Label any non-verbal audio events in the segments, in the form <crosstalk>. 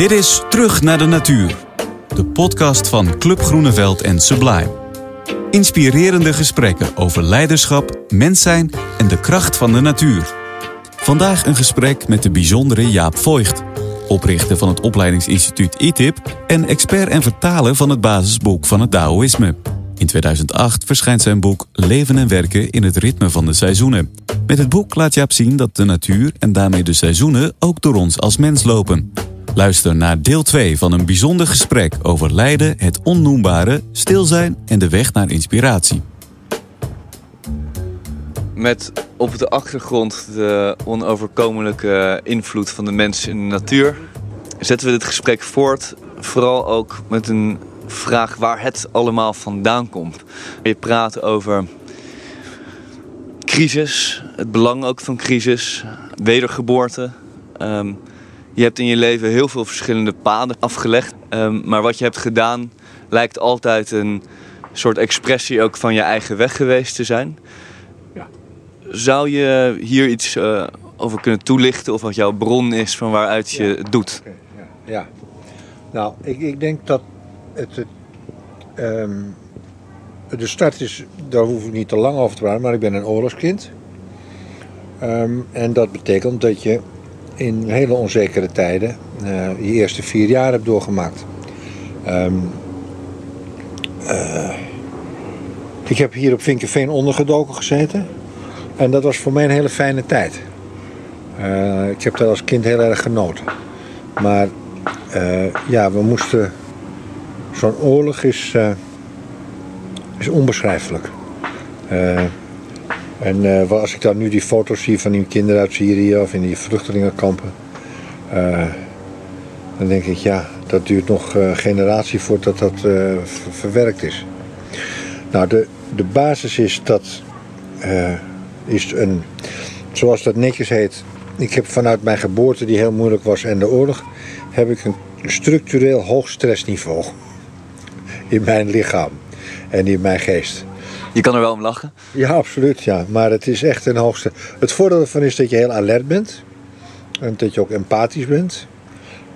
Dit is Terug naar de Natuur, de podcast van Club Groeneveld en Sublime. Inspirerende gesprekken over leiderschap, mens zijn en de kracht van de natuur. Vandaag een gesprek met de bijzondere Jaap Voigt, oprichter van het opleidingsinstituut ITIP en expert en vertaler van het basisboek van het Taoïsme. In 2008 verschijnt zijn boek Leven en werken in het ritme van de seizoenen. Met het boek laat Jaap zien dat de natuur en daarmee de seizoenen ook door ons als mens lopen. Luister naar deel 2 van een bijzonder gesprek over lijden, het onnoembare, stil zijn en de weg naar inspiratie. Met op de achtergrond de onoverkomelijke invloed van de mens in de natuur zetten we dit gesprek voort. Vooral ook met een vraag waar het allemaal vandaan komt. Je praat over crisis, het belang ook van crisis, wedergeboorte. Um, je hebt in je leven heel veel verschillende paden afgelegd. Um, maar wat je hebt gedaan lijkt altijd een soort expressie ook van je eigen weg geweest te zijn. Ja. Zou je hier iets uh, over kunnen toelichten of wat jouw bron is van waaruit je het doet? Okay, ja. ja. nou, ik, ik denk dat het, het um, de start is, daar hoef ik niet te lang over te praten, maar ik ben een oorlogskind. Um, en dat betekent dat je in hele onzekere tijden uh, je eerste vier jaar hebt doorgemaakt. Um, uh, ik heb hier op Vinkenveen ondergedoken gezeten. En dat was voor mij een hele fijne tijd. Uh, ik heb dat als kind heel erg genoten. Maar ja, we moesten. Zo'n oorlog is, is onbeschrijfelijk. En uh, als ik dan nu die foto's zie van die kinderen uit Syrië of in die vluchtelingenkampen, uh, dan denk ik, ja, dat duurt nog een generatie voordat dat verwerkt is. Nou, de, de basis is dat, is een, zoals dat netjes heet, ik heb vanuit mijn geboorte, die heel moeilijk was, en de oorlog, heb ik een structureel hoog stressniveau in mijn lichaam en in mijn geest. Je kan er wel om lachen? Ja, absoluut. Ja. Maar het is echt een hoogste. Het voordeel ervan is dat je heel alert bent. En dat je ook empathisch bent.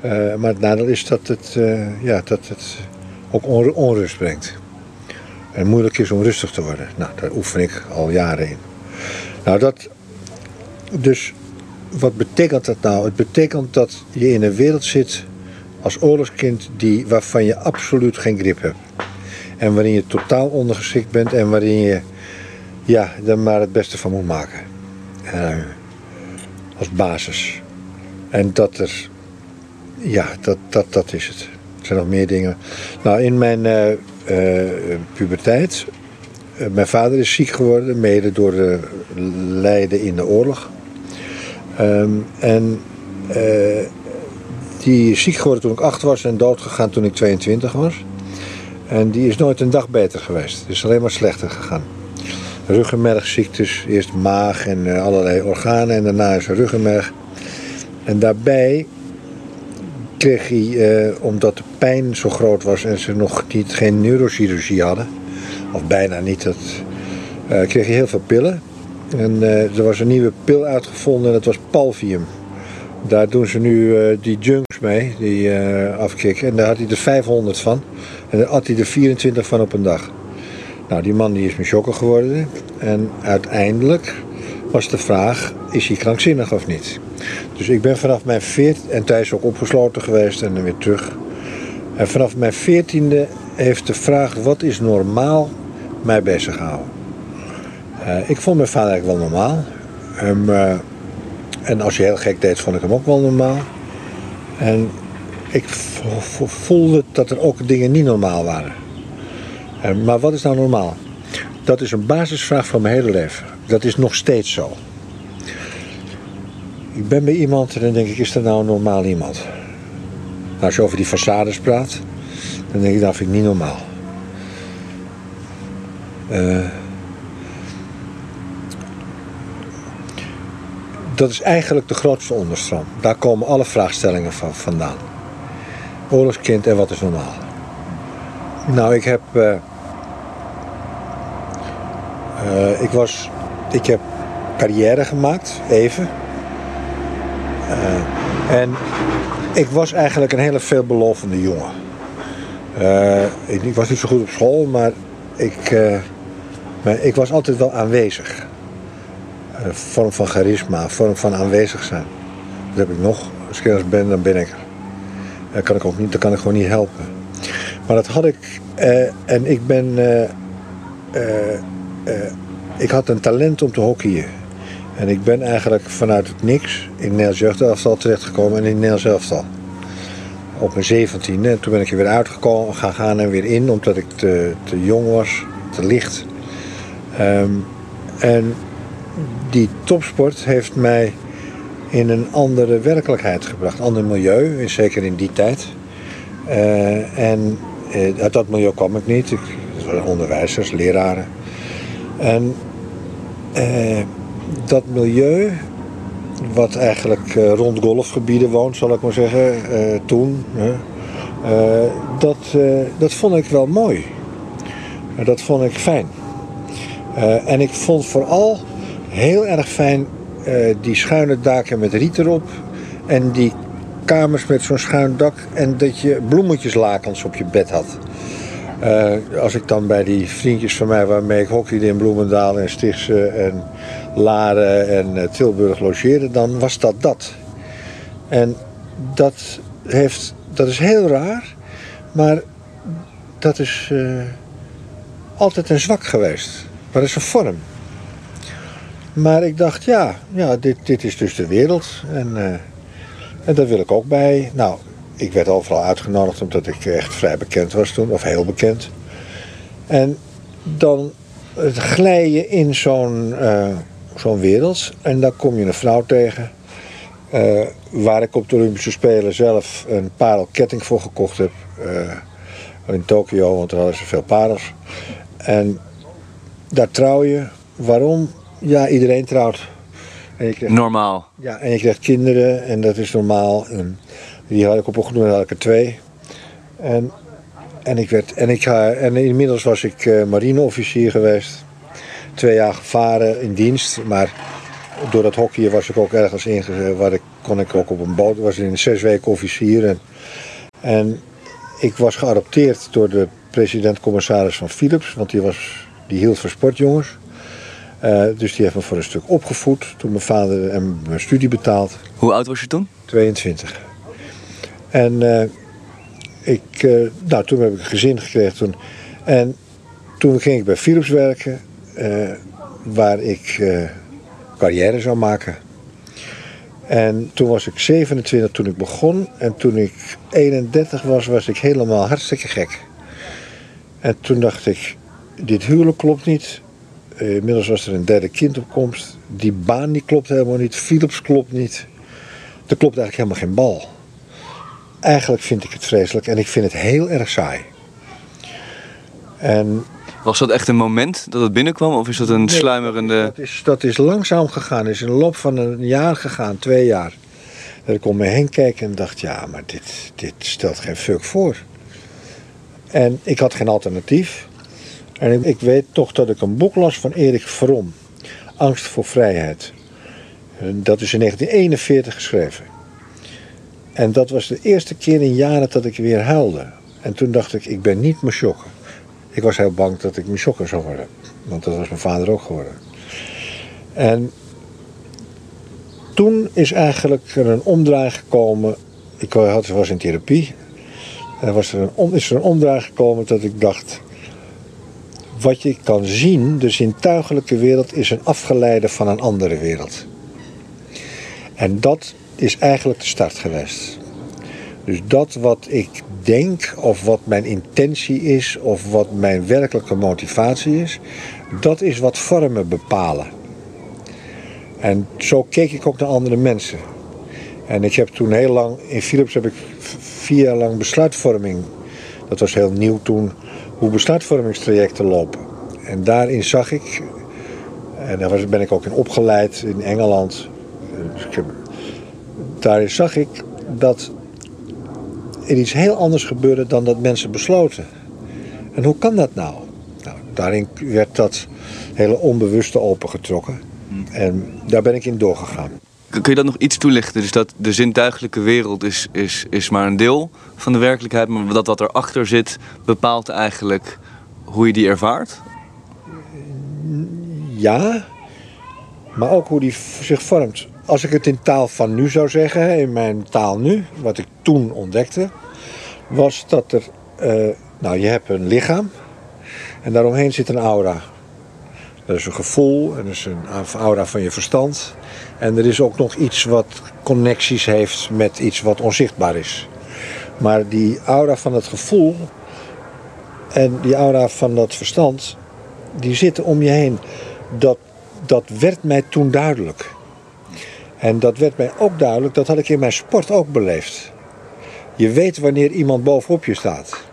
Uh, maar het nadeel is dat het, uh, ja, dat het ook onrust brengt. En moeilijk is om rustig te worden. Nou, daar oefen ik al jaren in. Nou, dat. Dus wat betekent dat nou? Het betekent dat je in een wereld zit als oorlogskind die, waarvan je absoluut geen grip hebt. En waarin je totaal ondergeschikt bent en waarin je ja, er maar het beste van moet maken. Uh, als basis. En dat er, ja, dat, dat, dat is het. Er zijn nog meer dingen. Nou, in mijn uh, puberteit. mijn vader is ziek geworden, mede door de lijden in de oorlog. Um, en die is ziek geworden toen ik acht was en doodgegaan toen ik 22 was. En die is nooit een dag beter geweest. Het is alleen maar slechter gegaan. Ruggenmergziektes, eerst maag en uh, allerlei organen en daarna is ruggenmerg. En daarbij kreeg hij, uh, omdat de pijn zo groot was en ze nog niet, geen neurochirurgie hadden, of bijna niet, dat, uh, kreeg hij heel veel pillen. En er was een nieuwe pil uitgevonden en dat was Palvium. Daar doen ze nu die junks mee, die afkicken. En daar had hij er 500 van. En daar had hij er 24 van op een dag. Nou, die man die is me schokken geworden. En uiteindelijk was de vraag, is hij krankzinnig of niet? Dus ik ben vanaf mijn 14 en thuis ook opgesloten geweest en dan weer terug. En vanaf mijn veertiende heeft de vraag, wat is normaal, mij bezig gehouden. Uh, ik vond mijn vader eigenlijk wel normaal. Uh, en als hij heel gek deed, vond ik hem ook wel normaal. En ik voelde dat er ook dingen niet normaal waren. Maar wat is nou normaal? Dat is een basisvraag van mijn hele leven. Dat is nog steeds zo. Ik ben bij iemand en dan denk ik, is dat nou een normaal iemand? Nou, als je over die façades praat, dan denk ik, dat vind ik niet normaal. Uh, dat is eigenlijk de grootste onderstroom. Daar komen alle vraagstellingen van vandaan oorlogskind en wat is normaal? Nou, ik heb. Uh, uh, ik was. Ik heb carrière gemaakt, even. Uh, En ik was eigenlijk een hele veelbelovende jongen. Ik, ik, was niet zo goed op school, maar ik, maar ik was altijd wel aanwezig. Een vorm van charisma, een vorm van aanwezig zijn. Dat heb ik nog. Als ik ergens ben, dan ben ik er. Dat kan ik ook niet, dat kan ik gewoon niet helpen. Maar dat had ik. Uh, en ik ben. ik had een talent om te hockeyen. En ik ben eigenlijk vanuit het niks in Nederlands jeugdelftal terechtgekomen en in Nederlands elftal. Op mijn zeventiende. Toen ben ik er weer uitgekomen, gaan gaan en weer in, omdat ik te, jong was, te licht. Um, en die topsport heeft mij in een andere werkelijkheid gebracht. Ander milieu, zeker in die tijd. Uh, en uh, uit dat milieu kwam ik niet. Ik was onderwijzers, leraren. En uh, dat milieu, wat eigenlijk rond golfgebieden woont, zal ik maar zeggen, toen, dat, dat vond ik wel mooi. dat vond ik fijn. en ik vond vooral heel erg fijn die schuine daken met riet erop en die kamers met zo'n schuin dak en dat je bloemetjeslakens op je bed had. als ik dan bij die vriendjes van mij waarmee ik hockeyde in Bloemendaal en Stichtse en Laren en eh, Tilburg logeerde, dan was dat dat. En dat, heeft, dat is heel raar, maar dat is altijd een zwak geweest. Maar dat is een vorm. Maar ik dacht, ja, ja dit, dit is dus de wereld. En, uh, en daar wil ik ook bij. Nou, ik werd overal uitgenodigd omdat ik echt vrij bekend was toen, of heel bekend. En dan glij je in zo'n uh, zo'n wereld. En dan kom je een vrouw tegen. Uh, waar ik op de Olympische Spelen zelf een parelketting voor gekocht heb. In Tokio, want daar hadden ze veel parels. En daar trouw je. Waarom? Ja, iedereen trouwt. normaal. Ja, en je krijgt kinderen en dat is normaal. En die had ik op een genoeg, had ik er twee. En, en, ik werd, en, ik ga, en inmiddels was ik uh, marineofficier geweest twee jaar gevaren in dienst. Maar door dat hockey was ik ook ergens ingezet. Waar ik, kon ik ook op een boot. was in zes weken officier. En, en ik was geadopteerd door de president-commissaris van Philips. Want die, was, die hield van sportjongens. Uh, dus die heeft me voor een stuk opgevoed. Toen mijn vader en mijn studie betaald. Hoe oud was je toen? 22. En uh, ik, uh, nou, toen heb ik een gezin gekregen. Toen. En toen ging ik bij Philips werken. Waar ik carrière zou maken. En toen was ik 27 toen ik begon. En toen ik 31 was, was ik helemaal hartstikke gek. En toen dacht ik, dit huwelijk klopt niet. Uh, inmiddels was er een derde kind op komst. Die baan die klopt helemaal niet. Philips klopt niet. Er klopt eigenlijk helemaal geen bal. Eigenlijk vind ik het vreselijk en ik vind het heel erg saai. En was dat echt een moment dat het binnenkwam of is dat een sluimerende... Dat is, dat is langzaam gegaan, is in de loop van een jaar gegaan, twee jaar. Dat ik om me heen keek en dacht, ja, maar dit, dit stelt geen fuck voor. En ik had geen alternatief. En ik, weet toch dat ik een boek las van Erik Fromm. Angst voor vrijheid. Dat is in 1941 geschreven. En dat was de eerste keer in jaren dat ik weer huilde. En toen dacht ik, ik ben niet Meshokken. Ik was heel bang dat ik misjokker zou worden. Want dat was mijn vader ook geworden. En toen is eigenlijk er een omdraai gekomen. Ik was in therapie. Er was er een, is er een omdraai gekomen dat ik dacht... Wat je kan zien, de zintuigelijke wereld, is een afgeleide van een andere wereld. En dat is eigenlijk de start geweest. Dus dat wat ik denk of wat mijn intentie is of wat mijn werkelijke motivatie is, dat is wat vormen bepalen. En zo keek ik ook naar andere mensen. En ik heb toen heel lang, in Philips heb ik vier jaar lang besluitvorming. Dat was heel nieuw toen, hoe besluitvormingstrajecten lopen. En daarin zag ik, en daar ben ik ook in opgeleid in Engeland. Dus daarin zag ik dat er iets heel anders gebeurde dan dat mensen besloten. En hoe kan dat nou? nou daarin werd dat hele onbewuste opengetrokken. En daar ben ik in doorgegaan. Kun je dat nog iets toelichten? Dus dat de zintuigelijke wereld is, is, is maar een deel van de werkelijkheid, maar dat wat erachter zit bepaalt eigenlijk hoe je die ervaart? Ja, maar ook hoe die zich vormt. Als ik het in taal van nu zou zeggen, in mijn taal nu, wat ik toen ontdekte, was dat er, uh, nou je hebt een lichaam en daaromheen zit een aura. Dat is een gevoel en dat is een aura van je verstand. En er is ook nog iets wat connecties heeft met iets wat onzichtbaar is. Maar die aura van het gevoel en die aura van dat verstand, die zitten om je heen. Dat, dat werd mij toen duidelijk. En dat werd mij ook duidelijk, dat had ik in mijn sport ook beleefd. Je weet wanneer iemand bovenop je staat.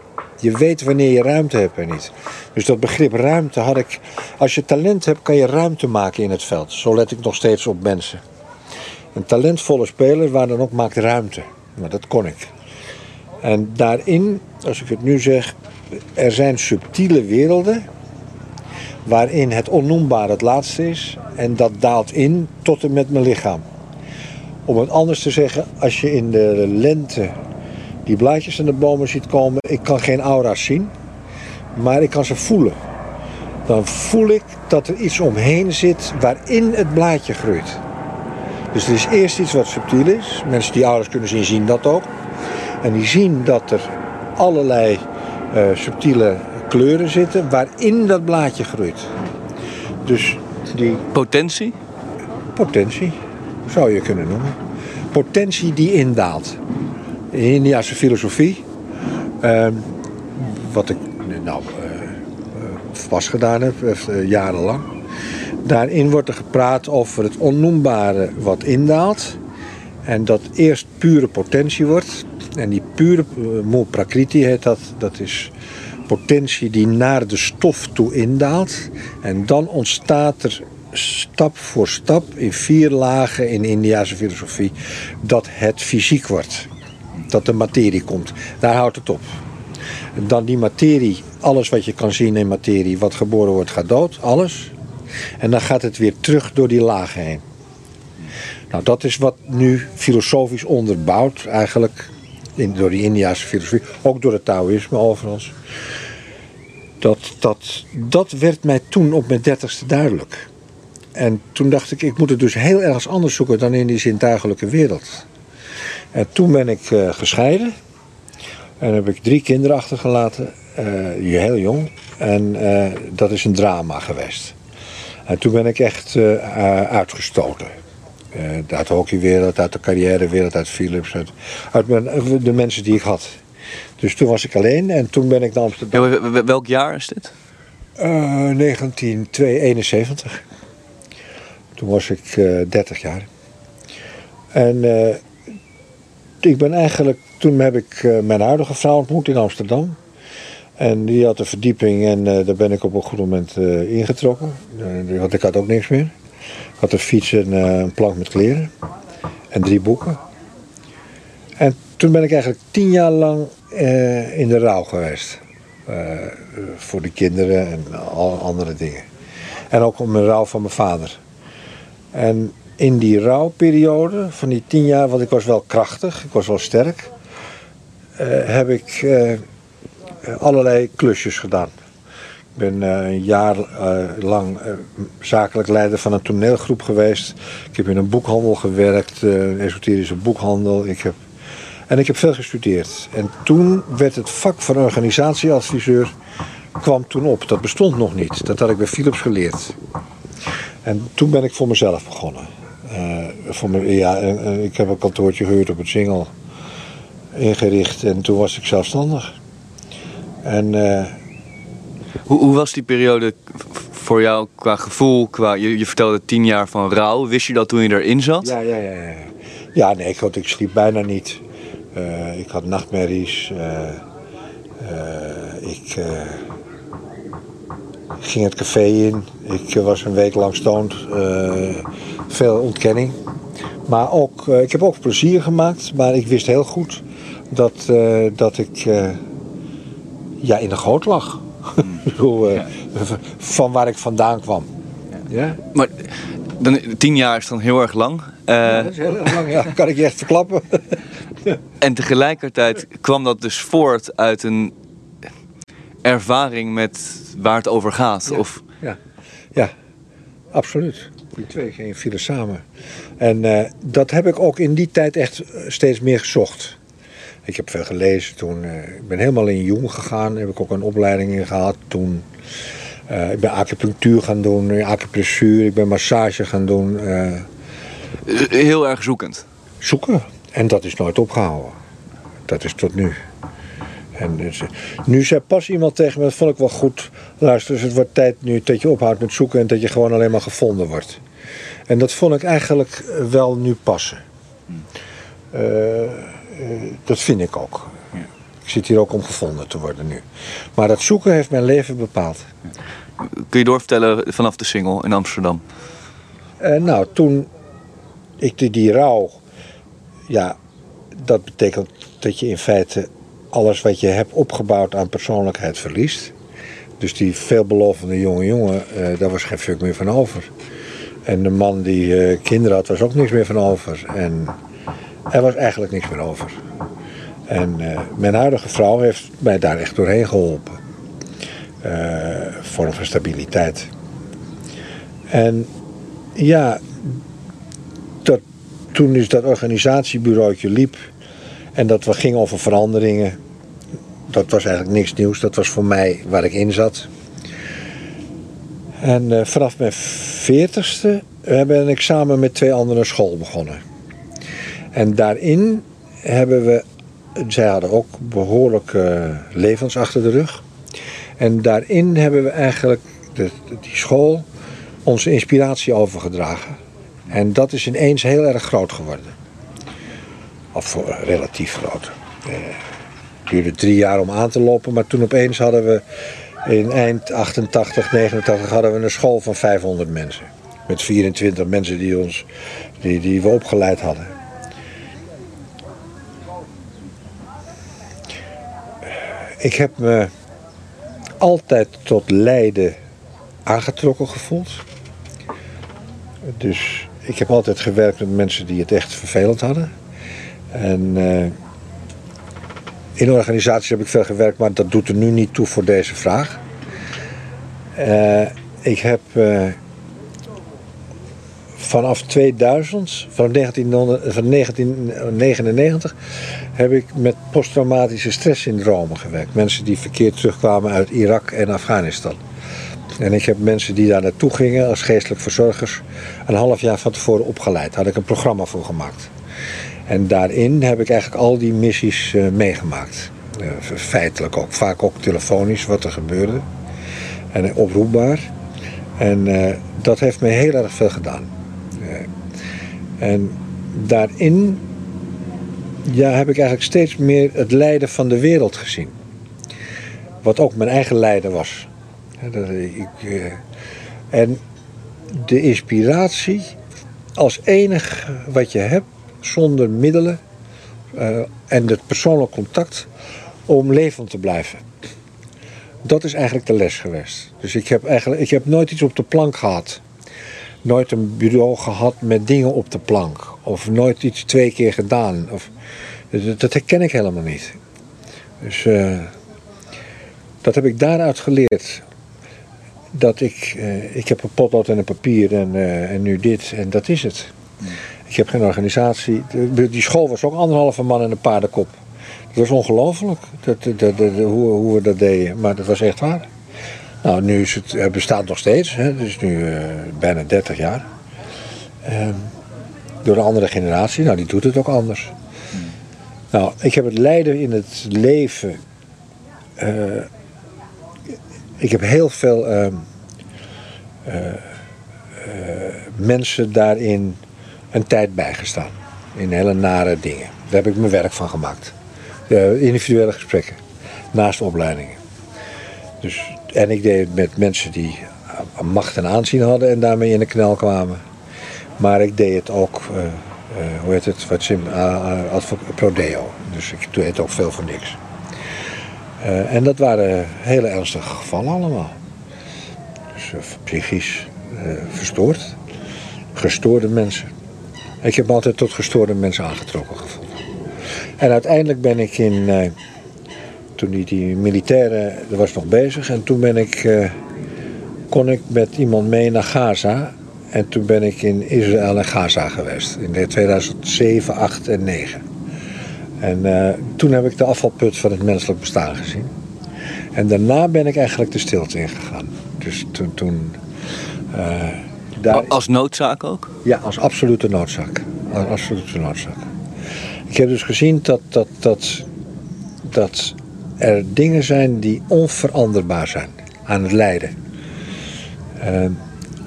Je weet wanneer je ruimte hebt en niet. Dus dat begrip ruimte had ik. Als je talent hebt, kan je ruimte maken in het veld. Zo let ik nog steeds op mensen. Een talentvolle speler, waar dan ook, maakt ruimte. Maar dat kon ik. En daarin, als ik het nu zeg, er zijn subtiele werelden waarin het onnoembare het laatste is en dat daalt in tot en met mijn lichaam. Om het anders te zeggen, als je in de lente die blaadjes aan de bomen ziet komen, ik kan geen aura's zien, maar ik kan ze voelen. Dan voel ik dat er iets omheen zit waarin het blaadje groeit. Dus er is eerst iets wat subtiel is. Mensen die aura's kunnen zien, zien dat ook. En die zien dat er allerlei uh, subtiele kleuren zitten waarin dat blaadje groeit. Dus die... Potentie? Potentie, zou je kunnen noemen. Potentie die indaalt. In Indiase filosofie, uh, wat ik nou uh, pas gedaan heb, uh, jarenlang. Daarin wordt er gepraat over het onnoembare wat indaalt. En dat eerst pure potentie wordt. En die pure uh, prakriti heet dat. Dat is potentie die naar de stof toe indaalt. En dan ontstaat er stap voor stap in vier lagen in Indiase filosofie dat het fysiek wordt. Dat de materie komt. Daar houdt het op. Dan die materie, alles wat je kan zien in materie, wat geboren wordt, gaat dood. Alles. En dan gaat het weer terug door die lagen heen. Nou, dat is wat nu filosofisch onderbouwd, eigenlijk, in, door die Indiase filosofie, ook door het Taoïsme overigens. Dat, dat, dat werd mij toen op mijn dertigste duidelijk. En toen dacht ik, ik moet het dus heel ergens anders zoeken dan in die zintuigelijke wereld. En toen ben ik uh, gescheiden. En heb ik drie kinderen achtergelaten, uh, heel jong. En uh, dat is een drama geweest. En toen ben ik echt uitgestoten. uit de hockeywereld, uit de carrièrewereld, uit Philips, uit, uit mijn, de mensen die ik had. Dus toen was ik alleen en toen ben ik naar Amsterdam. Ja, welk jaar is dit? Uh, 1971. Toen was ik uh, 30 jaar. En uh, ik ben eigenlijk, toen heb ik uh, mijn huidige vrouw ontmoet in Amsterdam. En die had een verdieping en daar ben ik op een goed moment ingetrokken. want ik had ook niks meer. Ik had een fiets en een plank met kleren. En drie boeken. En toen ben ik eigenlijk tien jaar lang in de rouw geweest. Voor de kinderen en al andere dingen. En ook om de rouw van mijn vader. En in die rouwperiode van die tien jaar, want ik was wel krachtig, ik was wel sterk, uh, heb ik allerlei klusjes gedaan. Ik ben een jaar lang zakelijk leider van een toneelgroep geweest. Ik heb in een boekhandel gewerkt, een esoterische boekhandel. Ik heb en ik heb veel gestudeerd. En toen werd het vak van organisatieadviseur kwam toen op. Dat bestond nog niet. Dat had ik bij Philips geleerd. En toen ben ik voor mezelf begonnen. Uh, voor me, ja, ik heb een kantoortje gehuurd op het Singel ingericht en toen was ik zelfstandig. En, uh, hoe, hoe, was die periode voor jou qua gevoel? Qua, je, je, vertelde tien jaar van rouw. Wist je dat toen je erin zat? Ja, ja, ja. Ja, ja nee, ik, ik sliep bijna niet. Uh, ik had nachtmerries. Uh, uh, ik ging het café in. Ik was een week lang stoned. Veel ontkenning. Maar ook, ik heb ook plezier gemaakt. Maar ik wist heel goed dat, dat ik ja, in de goot lag. <laughs> ja. Van waar ik vandaan kwam. Ja. Maar dan, tien jaar is dan heel erg lang. Eh, dat is heel erg lang, ja. <laughs> Kan ik je echt verklappen. <laughs> En tegelijkertijd kwam dat dus voort uit een ervaring met waar het over gaat. Ja. Of, Ja, ja absoluut. Die twee gingen vielen samen. En eh, dat heb ik ook in die tijd echt eh, steeds meer gezocht. Ik heb veel gelezen toen. eh, ik ben helemaal in Jong gegaan. Heb ik ook een opleiding in gehad toen. Ik ben acupunctuur gaan doen, acupressuur. Ik ben massage gaan doen. heel erg zoekend. zoeken. En dat is nooit opgehouden. Dat is tot nu. En dus, eh, nu zei pas iemand tegen me, dat vond ik wel goed. Luister, dus het wordt tijd nu dat je ophoudt met zoeken en dat je gewoon alleen maar gevonden wordt. En dat vond ik eigenlijk eh, wel nu passen. Eh, eh, dat vind ik ook. Ik zit hier ook om gevonden te worden nu. Maar dat zoeken heeft mijn leven bepaald. Kun je doorvertellen vanaf de single in Amsterdam? Nou, toen ik die, die rouw, ja, dat betekent dat je in feite alles wat je hebt opgebouwd aan persoonlijkheid verliest. Dus die veelbelovende jonge jongen, eh, daar was geen fuck meer van over. En de man die eh, kinderen had, was ook niks meer van over. En er was eigenlijk niks meer over. En eh, mijn huidige vrouw heeft mij daar echt doorheen geholpen. Eh vorm van stabiliteit. En ja, dat, toen is dat organisatiebureautje liep en dat we gingen over veranderingen. Dat was eigenlijk niks nieuws. Dat was voor mij waar ik in zat. En eh, vanaf mijn veertigste eh, ben ik samen met twee anderen school begonnen. En daarin hebben we, zij hadden ook behoorlijk eh, levens achter de rug. En daarin hebben we eigenlijk die school onze inspiratie overgedragen. En dat is ineens heel erg groot geworden. Of eh, relatief groot. Eh, Het duurde drie jaar om aan te lopen, maar toen opeens hadden we in eind 88, 89 hadden we een school van 500 mensen. Met 24 mensen die, ons, die, die we opgeleid hadden. Ik heb me altijd tot Leiden aangetrokken gevoeld. Dus ik heb altijd gewerkt met mensen die het echt vervelend hadden. En eh, in organisaties heb ik veel gewerkt, maar dat doet er nu niet toe voor deze vraag. Eh, ik heb eh, vanaf 2000, vanaf 1900 van 1999, heb ik met posttraumatische stresssyndromen gewerkt. Mensen die verkeerd terugkwamen uit Irak en Afghanistan. En ik heb mensen die daar naartoe gingen als geestelijk verzorgers een half jaar van tevoren opgeleid. Daar had ik een programma voor gemaakt. En daarin heb ik eigenlijk al die missies eh, meegemaakt. Eh, feitelijk ook, vaak ook telefonisch wat er gebeurde. En oproepbaar. En eh, dat heeft me heel erg veel gedaan. En daarin ja, heb ik eigenlijk steeds meer het lijden van de wereld gezien. Wat ook mijn eigen lijden was. En de inspiratie als enig wat je hebt, zonder middelen eh, en het persoonlijk contact om levend te blijven. Dat is eigenlijk de les geweest. Dus ik heb, eigenlijk, ik heb nooit iets op de plank gehad. Nooit een bureau gehad met dingen op de plank. Of nooit iets twee keer gedaan. Of, dat, herken ik helemaal niet. Dus eh, dat heb ik daaruit geleerd. Dat ik, eh, ik heb een potlood en een papier en, en nu dit en dat is het. Ik heb geen organisatie. De- Die school was ook anderhalve man en een paardenkop. Dat was ongelooflijk hoe, hoe we dat deden. Maar dat was echt waar. Nou, nu is het, bestaat nog steeds. Het is nu eh, bijna 30 jaar. Ehm, door een andere generatie. Nou, die doet het ook anders. Nou, ik heb het lijden in het leven. eh, ik heb heel veel ehm, eh, eh, mensen daarin een tijd bijgestaan. In hele nare dingen. Daar heb ik mijn werk van gemaakt. Individuele gesprekken. Naast opleidingen. Dus, en ik deed het met mensen die eh, macht en aanzien hadden en daarmee in de knel kwamen. Maar ik deed het ook, eh, eh, hoe heet het, wat sim, prodeo. Dus ik deed ook veel voor niks. En dat waren hele ernstige gevallen allemaal. Dus psychisch verstoord. Gestoorde mensen. Ik heb me altijd tot gestoorde mensen aangetrokken gevoeld. En uiteindelijk ben ik in. eh, toen die, die militaire. dat was nog bezig. En toen ben ik. eh, kon ik met iemand mee naar Gaza. En toen ben ik in Israël en Gaza geweest. In de 2007, 8 en 9. En eh, toen heb ik de afvalput van het menselijk bestaan gezien. En daarna ben ik eigenlijk de stilte ingegaan. Dus toen. toen daar, Als noodzaak ook? ja, als absolute noodzaak. Als absolute noodzaak. Ik heb dus gezien dat, dat, dat, dat er dingen zijn die onveranderbaar zijn aan het lijden. Ehm,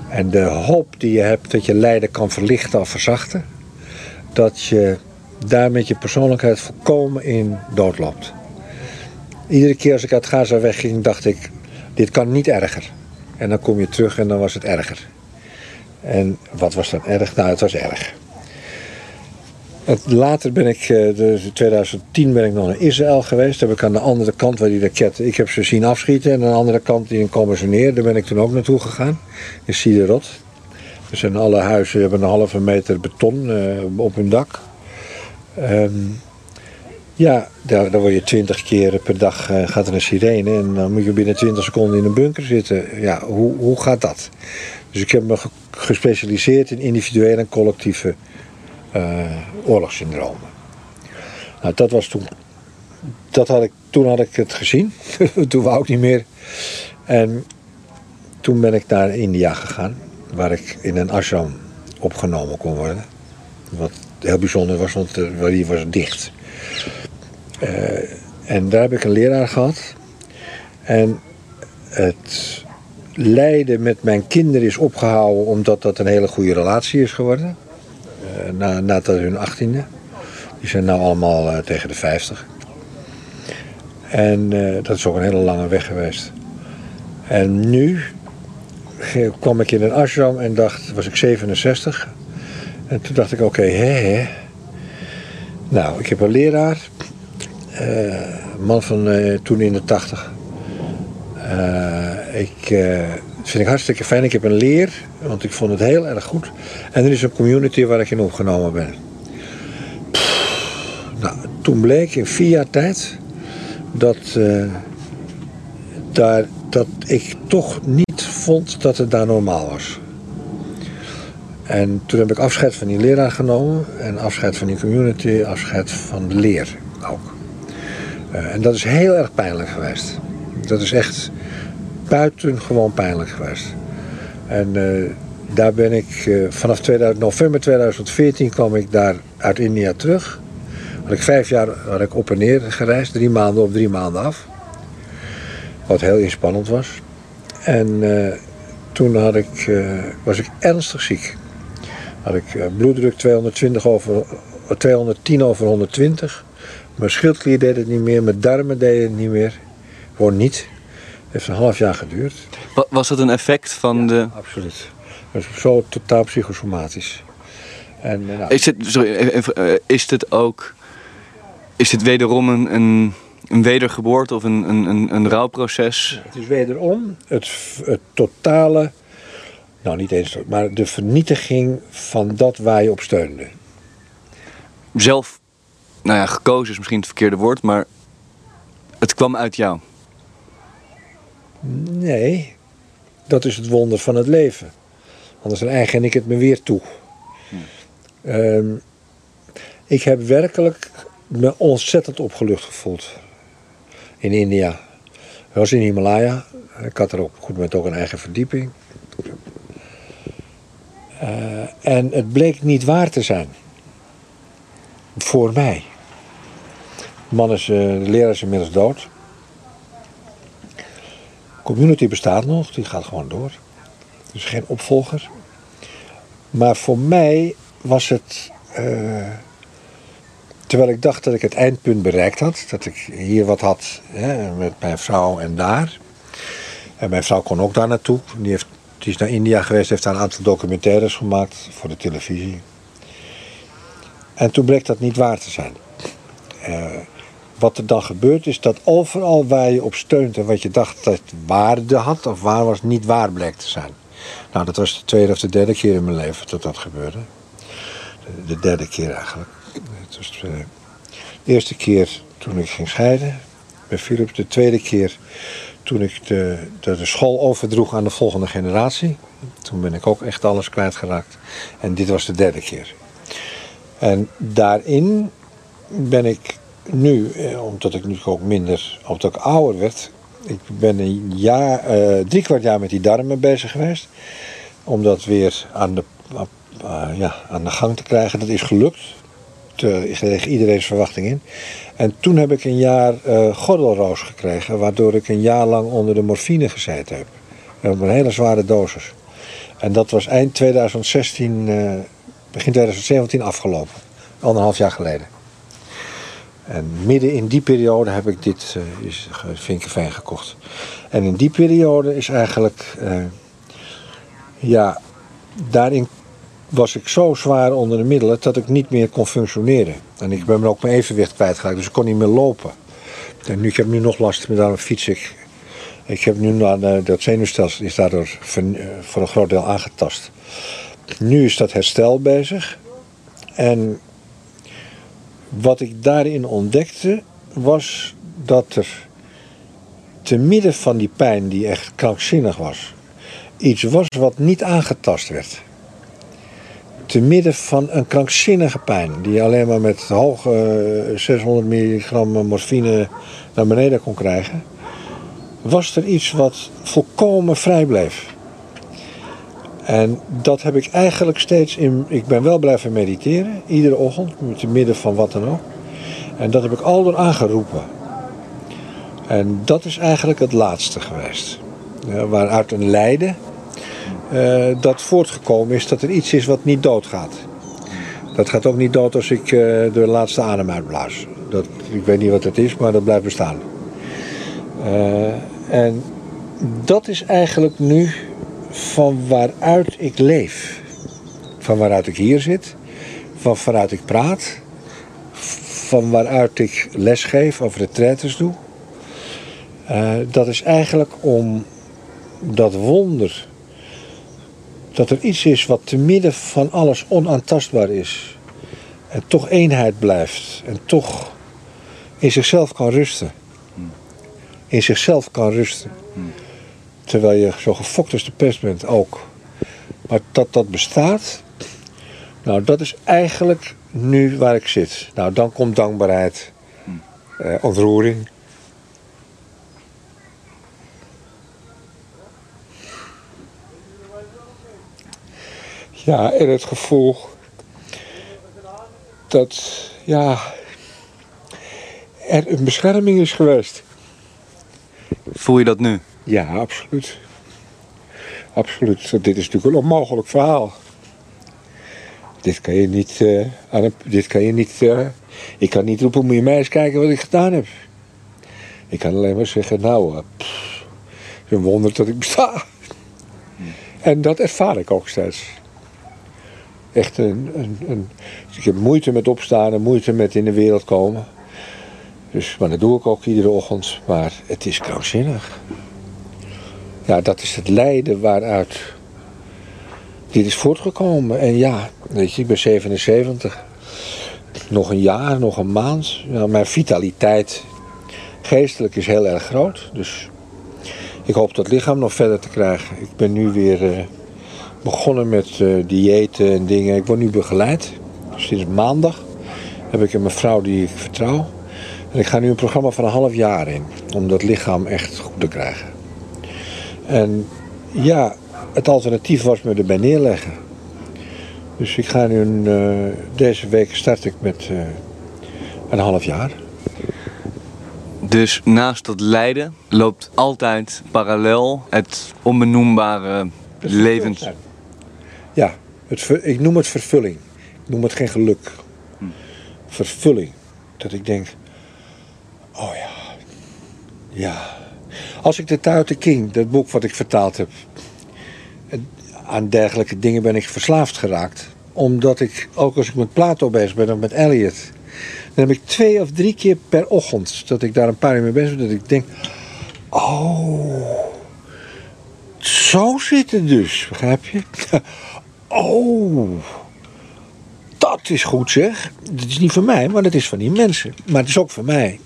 en de hoop die je hebt dat je lijden kan verlichten of verzachten, dat je daar met je persoonlijkheid volkomen in doodloopt. Iedere keer als ik uit Gaza wegging, dacht ik: dit kan niet erger. En dan kom je terug en dan was het erger. En wat was dan erg? Nou, het was erg. Later ben ik, eh, dus in 2010 ben ik nog naar Israël geweest. Heb ik aan de andere kant waar die raketten, ik heb ze zien afschieten. En aan de andere kant die ze neer. Daar ben ik toen ook naartoe gegaan. In Siderot. Er zijn alle huizen hebben een halve meter beton eh, op hun dak. Ehm, ja, daar, daar word je twintig keer per dag eh, gaat er een sirene. En dan moet je binnen 20 seconden in een bunker zitten. Ja, hoe, hoe gaat dat? Dus ik heb me ge- gespecialiseerd in individuele en collectieve eh, oorlogssyndromen. Nou, dat was toen. Dat had ik, toen had ik het gezien. <laughs> toen wou ik niet meer. En toen ben ik naar India gegaan, waar ik in een ashram opgenomen kon worden. Wat heel bijzonder was, want eh, die was dicht. Eh, en daar heb ik een leraar gehad. En het lijden met mijn kinderen is opgehouden omdat dat een hele goede relatie is geworden. Eh, na, na tot hun achttiende. Die zijn nu allemaal eh, tegen de 50. En eh, dat is ook een hele lange weg geweest. En nu kwam ik in een ashram en dacht, was ik 67. En toen dacht ik, oké, hè, hè. Nou, ik heb een leraar. een man van toen in de 80. Eh, ik, eh, vind ik hartstikke fijn. Ik heb een leer, want ik vond het heel erg goed. En er is een community waar ik in opgenomen ben. Nou, toen bleek in vier jaar tijd dat, eh, daar, dat ik toch niet vond dat het daar normaal was. En toen heb ik afscheid van die leraar genomen en afscheid van die community, afscheid van de leer ook. Eh, en dat is heel erg pijnlijk geweest. Dat is echt buitengewoon pijnlijk geweest. En eh, daar ben ik eh, vanaf 2000, november 2014 kwam ik daar uit India terug. Had ik vijf jaar had ik op en neer gereisd, drie maanden op, drie maanden af. Wat heel inspannend was. En eh, toen had ik, was ik ernstig ziek. Had ik bloeddruk 220 over, 210 over 120. Mijn schildklier deed het niet meer, mijn darmen deden het niet meer. Gewoon niet. Het heeft een half jaar geduurd. Wa- Was dat een effect van de... Absoluut. Dat is zo totaal psychosomatisch. En, eh, nou, Is het, sorry, eh, is het ook... Is het wederom een, een, een wedergeboorte of een, een, een, een rouwproces? Het is wederom het, het totale, nou niet eens, maar de vernietiging van dat waar je op steunde. Zelf, nou ja, gekozen is misschien het verkeerde woord, maar het kwam uit jou. Nee, dat is het wonder van het leven. Anders eigen ik het me weer toe. Ehm, ik heb werkelijk me ontzettend opgelucht gevoeld in India. Ik was in Himalaya. Ik had er op een goed moment ook een eigen verdieping. Eh, en het bleek niet waar te zijn. Voor mij. De man is, eh, de leraar is inmiddels dood. Community bestaat nog, die gaat gewoon door. Dus geen opvolger. Maar voor mij was het. eh, terwijl ik dacht dat ik het eindpunt bereikt had, dat ik hier wat had hè, met mijn vrouw en daar. En mijn vrouw kon ook daar naartoe. Die, heeft, is naar India geweest, heeft daar een aantal documentaires gemaakt voor de televisie. En toen bleek dat niet waar te zijn. Eh, wat er dan gebeurt is dat overal waar je op steunt en wat je dacht dat waarde had of waar was, niet waar bleek te zijn. Nou, dat was de tweede of de derde keer in mijn leven dat dat gebeurde. De, de derde keer eigenlijk. Het was de eerste keer toen ik ging scheiden bij Philip. De tweede keer toen ik de, de, de school overdroeg aan de volgende generatie. Toen ben ik ook echt alles kwijtgeraakt. En dit was de derde keer. En daarin ben ik nu, eh, omdat ik nu ook minder, omdat ik ouder werd, ik ben een jaar, eh, drie kwart jaar met die darmen bezig geweest. Om dat weer aan de, uh, ja, aan de gang te krijgen. Dat is gelukt. Tegen iedereen's verwachting in. En toen heb ik een jaar gordelroos gekregen. Waardoor ik een jaar lang onder de morfine gezeten heb. Op een hele zware dosis. En dat was eind 2016, uh, begin 2017 afgelopen. Anderhalf jaar geleden. En midden in die periode heb ik dit uh, is Vinkenveen gekocht. En in die periode is eigenlijk, uh, ja, daarin was ik zo zwaar onder de middelen dat ik niet meer kon functioneren. En ik ben ook mijn evenwicht kwijtgeraakt, dus ik kon niet meer lopen. En nu, ik heb nu nog last met daarom fiets ik. Ik heb nu dat zenuwstelsel is daardoor voor een groot deel aangetast. Nu is dat herstel bezig. En wat ik daarin ontdekte was dat er te midden van die pijn die echt krankzinnig was, iets was wat niet aangetast werd. Te midden van een krankzinnige pijn die alleen maar met hoge 600 milligram morfine naar beneden kon krijgen, was er iets wat volkomen vrij bleef. En dat heb ik eigenlijk steeds in. Ik ben wel blijven mediteren, iedere ochtend, te midden van wat dan ook. En dat heb ik al door aangeroepen. En dat is eigenlijk het laatste geweest. Ja, waaruit een lijden uh, dat voortgekomen is dat er iets is wat niet doodgaat. Dat gaat ook niet dood als ik uh, de laatste adem uitblaas. Dat, ik weet niet wat het is, maar dat blijft bestaan. Uh, en dat is eigenlijk nu van waaruit ik leef. Van waaruit ik hier zit, van waaruit ik praat, van waaruit ik lesgeef of retraites doe. Uh, dat is eigenlijk om dat wonder, dat er iets is wat te midden van alles onaantastbaar is. En toch eenheid blijft en toch in zichzelf kan rusten. In zichzelf kan rusten. Terwijl je zo gefokt als de pest bent ook. Maar dat dat bestaat, nou dat is eigenlijk nu waar ik zit. Nou dan komt dankbaarheid, eh, ontroering. Ja, en het gevoel dat, ja, er een bescherming is geweest. Voel je dat nu? Ja, absoluut. Absoluut. Dit is natuurlijk een onmogelijk verhaal. Dit kan je niet. Een, dit kan je niet. Uh, ik kan niet roepen, moet je mij eens kijken wat ik gedaan heb. Ik kan alleen maar zeggen, nou, uh, een wonder dat ik besta. En dat ervaar ik ook steeds. Echt een, een, een, Ik heb moeite met opstaan en moeite met in de wereld komen. Dus, maar dat doe ik ook iedere ochtend. Maar het is krankzinnig. Ja, dat is het lijden waaruit dit is voortgekomen. En ja, weet je, ik ben 77. Nog een jaar, nog een maand. Ja, mijn vitaliteit geestelijk is heel erg groot. Dus ik hoop dat lichaam nog verder te krijgen. Ik ben nu weer uh, begonnen met uh, diëten en dingen. Ik word nu begeleid. Sinds maandag heb ik een mevrouw die ik vertrouw. En ik ga nu een programma van een half jaar in. Om dat lichaam echt goed te krijgen. En ja, het alternatief was me erbij neerleggen. Dus ik ga nu een, uh, deze week start ik met uh, een half jaar. Dus naast dat lijden loopt altijd parallel het onbenoembare levens. Ja, het, ik noem het vervulling. Ik noem het geen geluk. Hm. Vervulling. Dat ik denk, oh ja, ja, als ik de Tuite King, dat boek wat ik vertaald heb, aan dergelijke dingen ben ik verslaafd geraakt. Omdat ik, ook als ik met Plato bezig ben of met Eliot, dan heb ik twee of drie keer per ochtend dat ik daar een paar uur mee bezig ben, dat ik denk: Oh, zo zit het dus, begrijp je? <laughs> Oh, dat is goed zeg. Dat is niet van mij, maar dat is van die mensen. Maar het is ook van mij.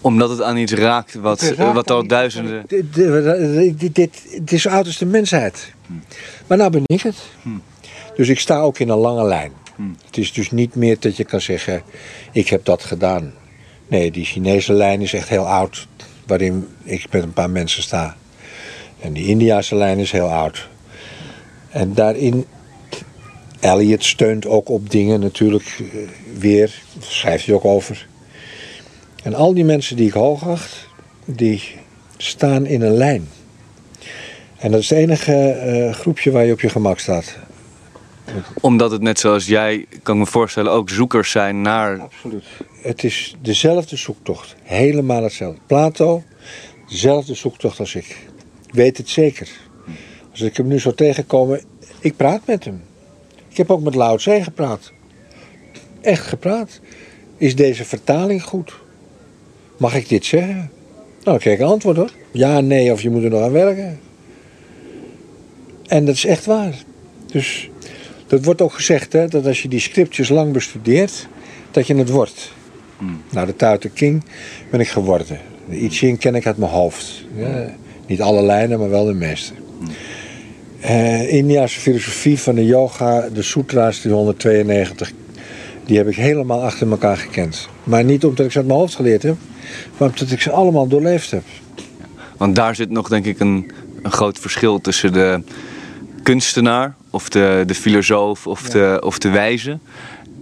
Omdat het aan iets raakt wat, raakt wat al duizenden... Dit, dit, dit, dit, het is oud als de mensheid. Maar nou ben ik het. Dus ik sta ook in een lange lijn. Het is dus niet meer dat je kan zeggen, ik heb dat gedaan. Nee, die Chinese lijn is echt heel oud. Waarin ik met een paar mensen sta. En die Indiase lijn is heel oud. En daarin, Elliot steunt ook op dingen natuurlijk eh, weer. Daar schrijft hij ook over. En al die mensen die ik hoog acht, die staan in een lijn. En dat is het enige eh, groepje waar je op je gemak staat. Omdat het net zoals jij, kan ik me voorstellen, ook zoekers zijn naar... Absoluut. Het is dezelfde zoektocht. Helemaal hetzelfde. Plato, dezelfde zoektocht als ik. Ik weet het zeker. Als ik hem nu zou tegenkomen, ik praat met hem. Ik heb ook met Lao Tse gepraat. Echt gepraat. Is deze vertaling goed? Mag ik dit zeggen? Nou, dan krijg ik een antwoord hoor. Ja, nee, of je moet er nog aan werken. En dat is echt waar. Dus dat wordt ook gezegd hè, dat als je die scriptjes lang bestudeert, dat je het wordt. Nou, de Tao Te King ben ik geworden. De I Ching ken ik uit mijn hoofd. Ja, niet alle lijnen, maar wel de meeste. Eh Indiase filosofie van de yoga, de sutra's, die 192, die heb ik helemaal achter elkaar gekend. Maar niet omdat ik ze uit mijn hoofd geleerd heb, maar omdat ik ze allemaal doorleefd heb. Want daar zit nog denk ik een, een groot verschil tussen de kunstenaar of de, de filosoof of, de, of de wijze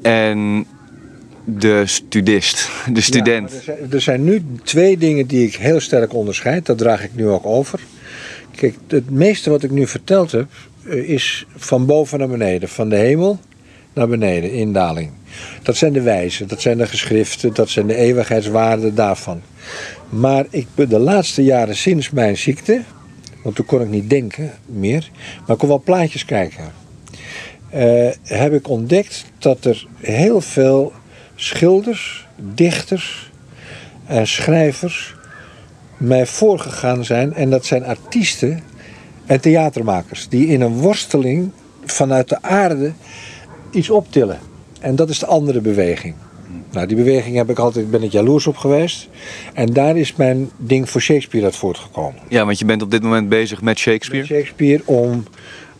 en de studist, <laughs> de student. Ja, er, zijn, er zijn nu twee dingen die ik heel sterk onderscheid. Dat draag ik nu ook over. Kijk, het meeste wat ik nu verteld heb, eh, is van boven naar beneden. Van de hemel naar beneden, indaling. Dat zijn de wijzen, dat zijn de geschriften, dat zijn de eeuwigheidswaarden daarvan. Maar ik ben de laatste jaren sinds mijn ziekte, want toen kon ik niet denken meer, maar ik kon wel plaatjes kijken. eh, heb ik ontdekt dat er heel veel schilders, dichters en schrijvers mij voorgegaan zijn. En dat zijn artiesten en theatermakers die in een worsteling vanuit de aarde iets optillen. En dat is de andere beweging. Nou, die beweging heb ik altijd, ben ik jaloers op geweest. En daar is mijn ding voor Shakespeare uit voortgekomen. Ja, want je bent op dit moment bezig met Shakespeare. Shakespeare om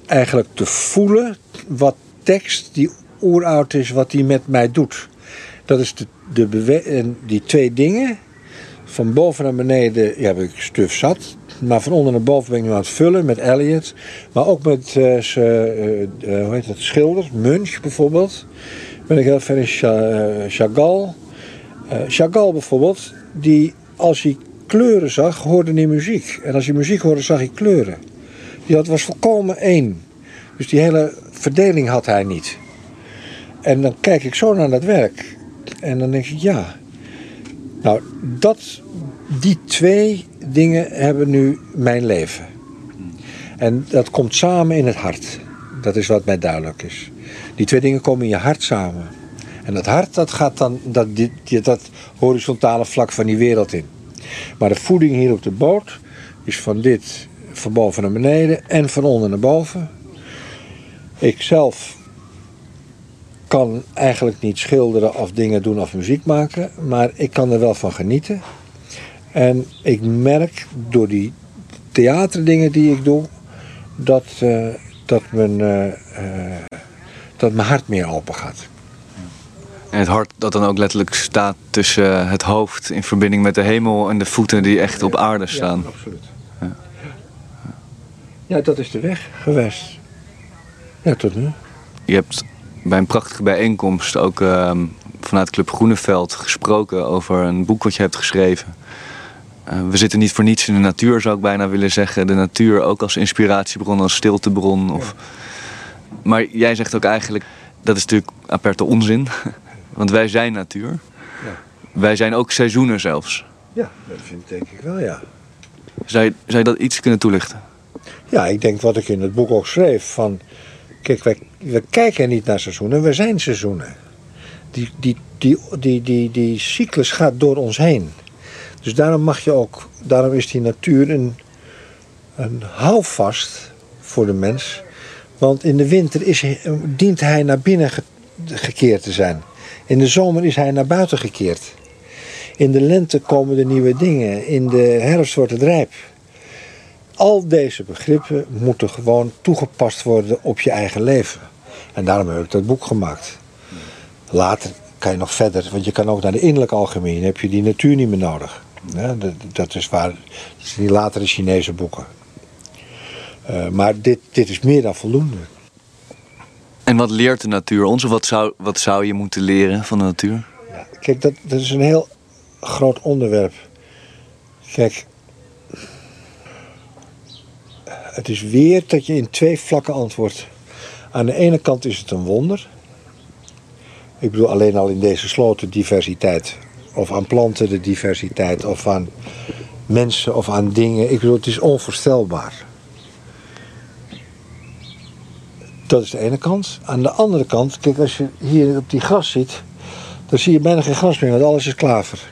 eigenlijk te voelen wat tekst die oeroud is, wat die met mij doet. Dat is de, de bewe- en die twee dingen. Van boven naar beneden ja, heb ik stuf zat. Maar van onder naar boven ben ik nu aan het vullen met Eliot. Maar ook met eh, eh, eh, hoe heet dat, schilders. Munch bijvoorbeeld. Ben ik heel ver in Cha- Chagall. Chagall bijvoorbeeld, die als hij kleuren zag, hoorde hij muziek. En als hij muziek hoorde, zag hij kleuren. Die had, was volkomen één. Dus die hele verdeling had hij niet. En dan kijk ik zo naar dat werk. En dan denk ik, ja. Nou, dat, die twee dingen hebben nu mijn leven. En dat komt samen in het hart. Dat is wat mij duidelijk is. Die twee dingen komen in je hart samen. En dat hart, dat gaat dan dat, die- dat horizontale vlak van die wereld in. Maar de voeding hier op de boot is van dit van boven naar beneden en van onder naar boven. Ik zelf kan eigenlijk niet schilderen of dingen doen of muziek maken, maar ik kan er wel van genieten. En ik merk door die theaterdingen die ik doe, dat, eh, dat, mijn, eh, eh, dat mijn hart meer open gaat. En het hart dat dan ook letterlijk staat tussen het hoofd in verbinding met de hemel en de voeten die echt op aarde staan. Ja, absoluut. Ja, dat is de weg geweest. Ja, tot nu. Je hebt bij een prachtige bijeenkomst ook ehm, vanuit Club Groeneveld gesproken over een boek wat je hebt geschreven. Eh, we zitten niet voor niets in de natuur, zou ik bijna willen zeggen. De natuur ook als inspiratiebron, als stiltebron. Of... Maar jij zegt ook eigenlijk, dat is natuurlijk aperte onzin. <laughs> Want wij zijn natuur. Ja. Wij zijn ook seizoenen zelfs. Ja, dat vind ik denk ik wel, ja. Zou je, zou je dat iets kunnen toelichten? Ja, ik denk wat ik in het boek ook schreef. Van, kijk, wij, we kijken niet naar seizoenen, we zijn seizoenen. Die, die, die, die, die, die cyclus gaat door ons heen. Dus daarom mag je ook, daarom is die natuur een, een houvast voor de mens. Want in de winter is, dient hij naar binnen ge- gekeerd te zijn. In de zomer is hij naar buiten gekeerd. In de lente komen de nieuwe dingen. In de herfst wordt het rijp. Al deze begrippen moeten gewoon toegepast worden op je eigen leven. En daarom heb ik dat boek gemaakt. Later kan je nog verder, want je kan ook naar de innerlijke algemeen. heb je die natuur niet meer nodig. Dat, dat, is waar, dat zijn die latere Chinese boeken. Uh, maar dit, dit is meer dan voldoende. En wat leert de natuur ons? Of wat zou, wat zou je moeten leren van de natuur? Ja, kijk, dat, dat is een heel groot onderwerp. Kijk, het is weer dat je in twee vlakken antwoordt. Aan de ene kant is het een wonder. Ik bedoel alleen al in deze sloten diversiteit. Of aan planten de diversiteit. Of aan mensen of aan dingen. Ik bedoel, het is onvoorstelbaar. Dat is de ene kant. Aan de andere kant, kijk, als je hier op die gras zit, dan zie je bijna geen gras meer, want alles is klaver.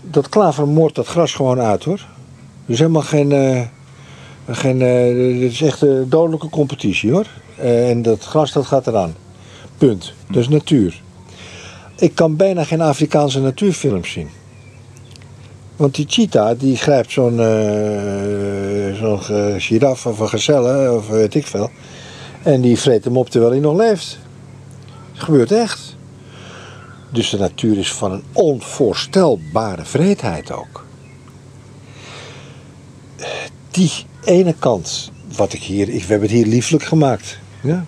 Dat klaver moordt dat gras gewoon uit hoor. Dus helemaal geen. Uh, geen het is echt een dodelijke competitie hoor. Uh, en dat gras dat gaat eraan. Punt. Dat is natuur. Ik kan bijna geen Afrikaanse natuurfilms zien. Want die cheetah die grijpt zo'n uh, zo'n giraf of een gazelle of weet ik veel. En die vreet hem op terwijl hij nog leeft. Gebeurt echt. Dus de natuur is van een onvoorstelbare vreedheid ook. Die ene kant, wat ik hier, ik, we hebben het hier lieflijk gemaakt. Ja?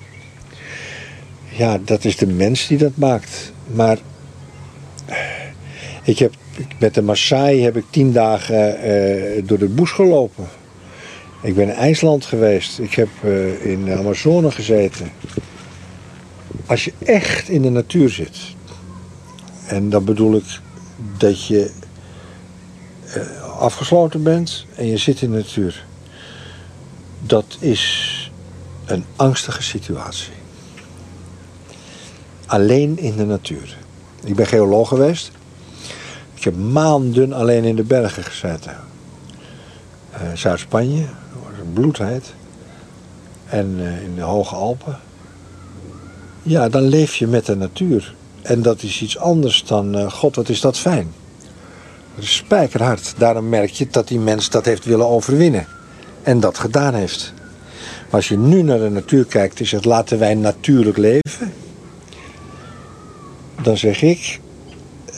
Ja, dat is de mens die dat maakt. Maar ik heb, met de Maasai heb ik tien dagen uh, door de bos gelopen. Ik ben in IJsland geweest. Ik heb uh, in de Amazone gezeten. Als je echt in de natuur zit. En dan bedoel ik dat je uh, afgesloten bent en je zit in de natuur. Dat is een angstige situatie. Alleen in de natuur. Ik ben geoloog geweest. Ik heb maanden alleen in de bergen gezeten. Uh, Zuid-Spanje, bloedheid. En uh, in de Hoge Alpen. Ja, dan leef je met de natuur. En dat is iets anders dan, uh, god wat is dat fijn. Dat is spijkerhard. Daarom merk je dat die mens dat heeft willen overwinnen. En dat gedaan heeft. Maar als je nu naar de natuur kijkt en zegt laten wij natuurlijk leven. Dan zeg ik,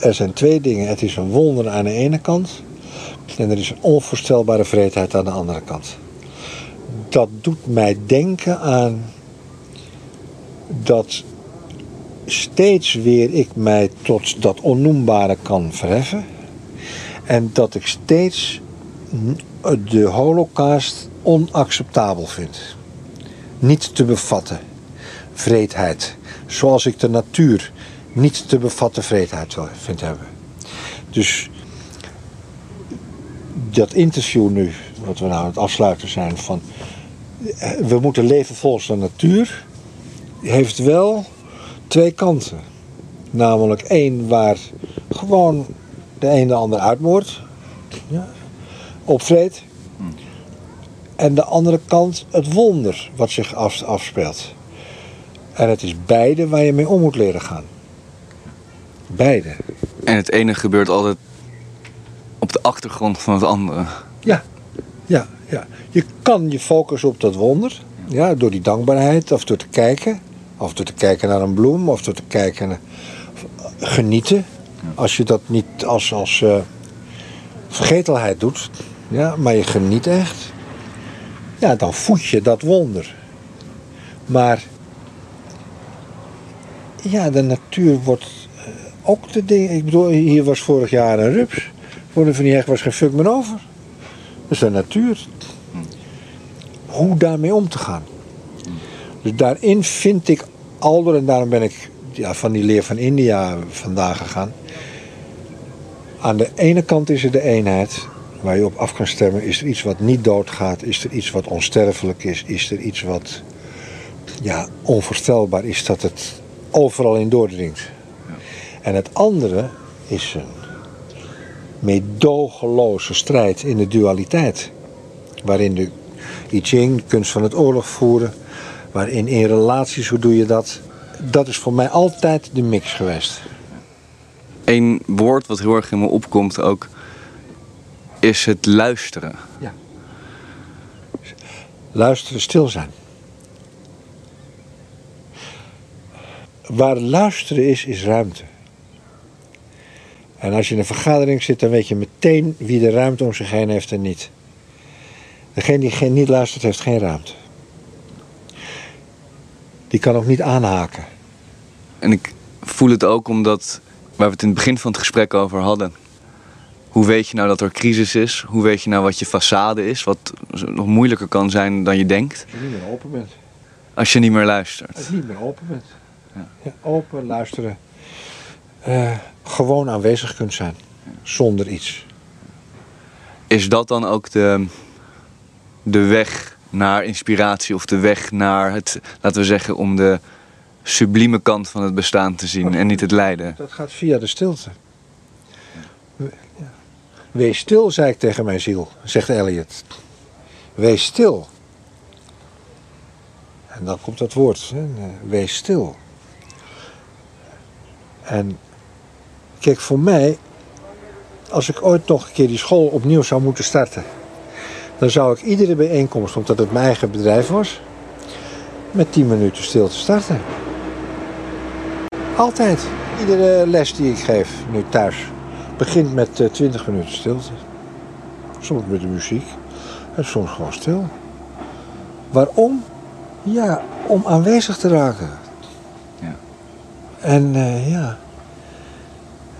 er zijn twee dingen. Het is een wonder aan de ene kant. En er is een onvoorstelbare vreedheid aan de andere kant dat doet mij denken aan dat steeds weer ik mij tot dat onnoembare kan verheffen. En dat ik steeds de holocaust onacceptabel vind. Niet te bevatten. Vreedheid. Zoals ik de natuur niet te bevatten vreedheid vind hebben. Dus dat interview nu, wat we nou aan het afsluiten zijn van we moeten leven volgens de natuur, heeft wel twee kanten. Namelijk één waar gewoon de een de ander uitmoordt, ja, opvreet. En de andere kant het wonder wat zich af, afspeelt. En het is beide waar je mee om moet leren gaan. Beide. En het ene gebeurt altijd op de achtergrond van het andere. Ja, ja, ja. Je kan je focussen op dat wonder. Ja, door die dankbaarheid. Of door te kijken. Of door te kijken naar een bloem. Of door te kijken naar... Genieten. Als je dat niet als, als uh, vergetelheid doet. Ja, maar je geniet echt. Ja, dan voed je dat wonder. Maar... Ja, de natuur wordt ook de ding. Ik bedoel, hier was vorig jaar een rups. Voor de Van die was geen fuck meer over. Dat is de natuur hoe daarmee om te gaan. Dus daarin vind ik Alder, en daarom ben ik ja, van die leer van India vandaag gegaan. Aan de ene kant is er de eenheid waar je op af kan stemmen. Is er iets wat niet doodgaat? Is er iets wat onsterfelijk is? Is er iets wat ja, onvoorstelbaar is dat het overal in doordringt? En het andere is een meedogenloze strijd in de dualiteit. Waarin de I Ching, de kunst van het oorlog voeren. Waarin in relaties, hoe doe je dat? dat is voor mij altijd de mix geweest. Eén woord wat heel erg in me opkomt ook is het luisteren. Luisteren, stil zijn. Waar luisteren is, is ruimte. En als je in een vergadering zit, dan weet je meteen wie de ruimte om zich heen heeft en niet. Degene die geen, niet luistert, heeft geen ruimte. Die kan ook niet aanhaken. En ik voel het ook omdat, waar we het in het begin van het gesprek over hadden. Hoe weet je nou dat er crisis is? Hoe weet je nou wat je façade is? Wat nog moeilijker kan zijn dan je denkt. Als je niet meer open bent. Als je niet meer luistert. Als je niet meer open bent. Ja, open, luisteren. Eh, gewoon aanwezig kunt zijn. Zonder iets. Is dat dan ook de, de weg naar inspiratie of de weg naar het, laten we zeggen, om de sublieme kant van het bestaan te zien en niet het lijden? Dat gaat via de stilte. Wees stil, zei ik tegen mijn ziel, zegt Elliot. Wees stil. En dan komt dat woord, hè? wees stil. En kijk, voor mij, als ik ooit nog een keer die school opnieuw zou moeten starten, dan zou ik iedere bijeenkomst, omdat het mijn eigen bedrijf was, met 10 minuten stilte starten. Altijd. Iedere les die ik geef nu thuis begint met eh, 20 minuten stilte. Soms met de muziek en soms gewoon stil. Waarom? Ja, om aanwezig te raken. Ja. En eh, ja.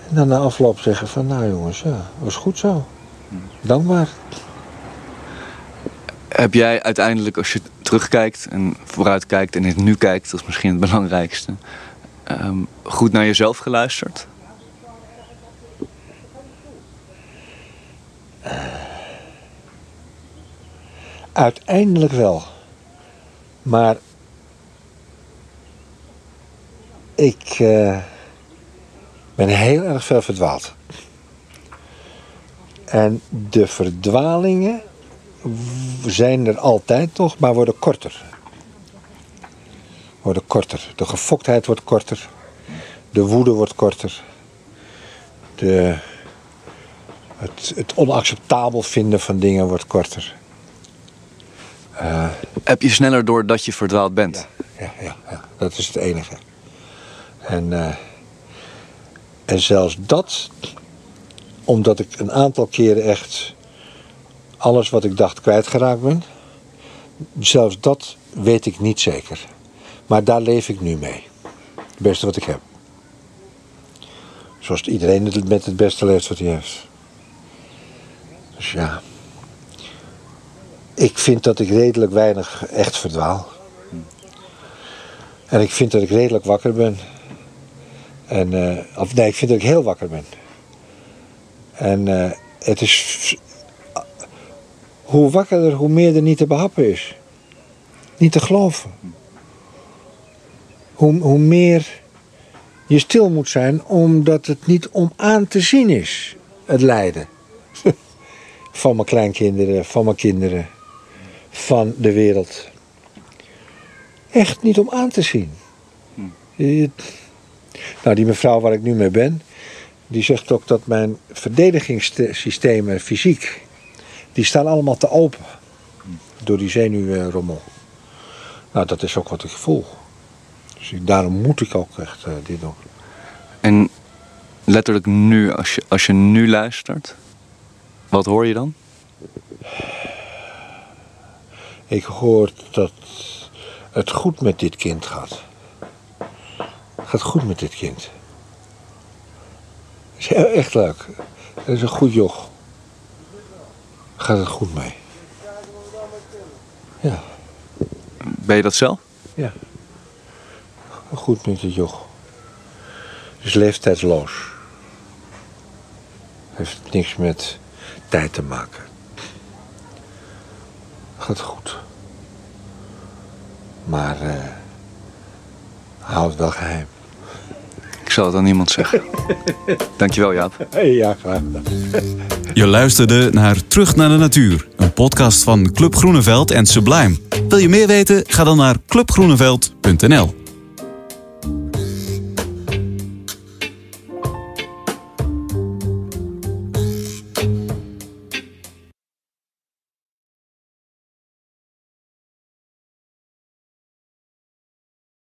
En dan na afloop zeggen van nou jongens, ja, was goed zo. Dankbaar. Heb jij uiteindelijk, als je terugkijkt en vooruitkijkt en het nu kijkt, dat is misschien het belangrijkste, ehm, goed naar jezelf geluisterd? Uiteindelijk wel. Maar ik eh, ben heel erg veel verdwaald. En de verdwalingen zijn er altijd nog, maar worden korter. Worden korter. De gefoktheid wordt korter. De woede wordt korter. De, het, het onacceptabel vinden van dingen wordt korter. Heb je sneller door dat je verdwaald bent? Ja, ja, ja, dat is het enige. En, eh, en zelfs dat, omdat ik een aantal keren echt alles wat ik dacht kwijtgeraakt ben, zelfs dat weet ik niet zeker. Maar daar leef ik nu mee. Het beste wat ik heb. Zoals iedereen het met het beste leeft wat hij heeft. Dus ja. Ik vind dat ik redelijk weinig echt verdwaal. En ik vind dat ik redelijk wakker ben. En, eh, of nee, ik vind dat ik heel wakker ben. En eh, het is. Hoe wakkerder, hoe meer er niet te behappen is. Niet te geloven. Hoe, hoe meer je stil moet zijn, omdat het niet om aan te zien is, het lijden. <laughs> van mijn kleinkinderen, van mijn kinderen, van de wereld echt niet om aan te zien. Je- Nou, die mevrouw waar ik nu mee ben, die zegt ook dat mijn verdedigingssystemen fysiek, die staan allemaal te open door die zenuwrommel. Nou, dat is ook wat ik voel. Dus daarom moet ik ook echt eh, dit doen. En letterlijk nu, als je, als je nu luistert, wat hoor je dan? Ik hoor dat het goed met dit kind gaat. Gaat goed met dit kind. Het is echt leuk. Het is een goed joch. Gaat het goed mee? Ja, Ben je dat zelf? ja. Goed met het joch. Het is leeftijdsloos. Heeft niks met tijd te maken. Gaat goed. Maar eh houd het wel geheim. Zal het aan niemand zeggen. <laughs> Dankjewel Jaap. Ja, graag. Je luisterde naar Terug naar de Natuur, een podcast van Club Groeneveld en Sublime. Wil je meer weten? Ga dan naar clubgroeneveld.nl.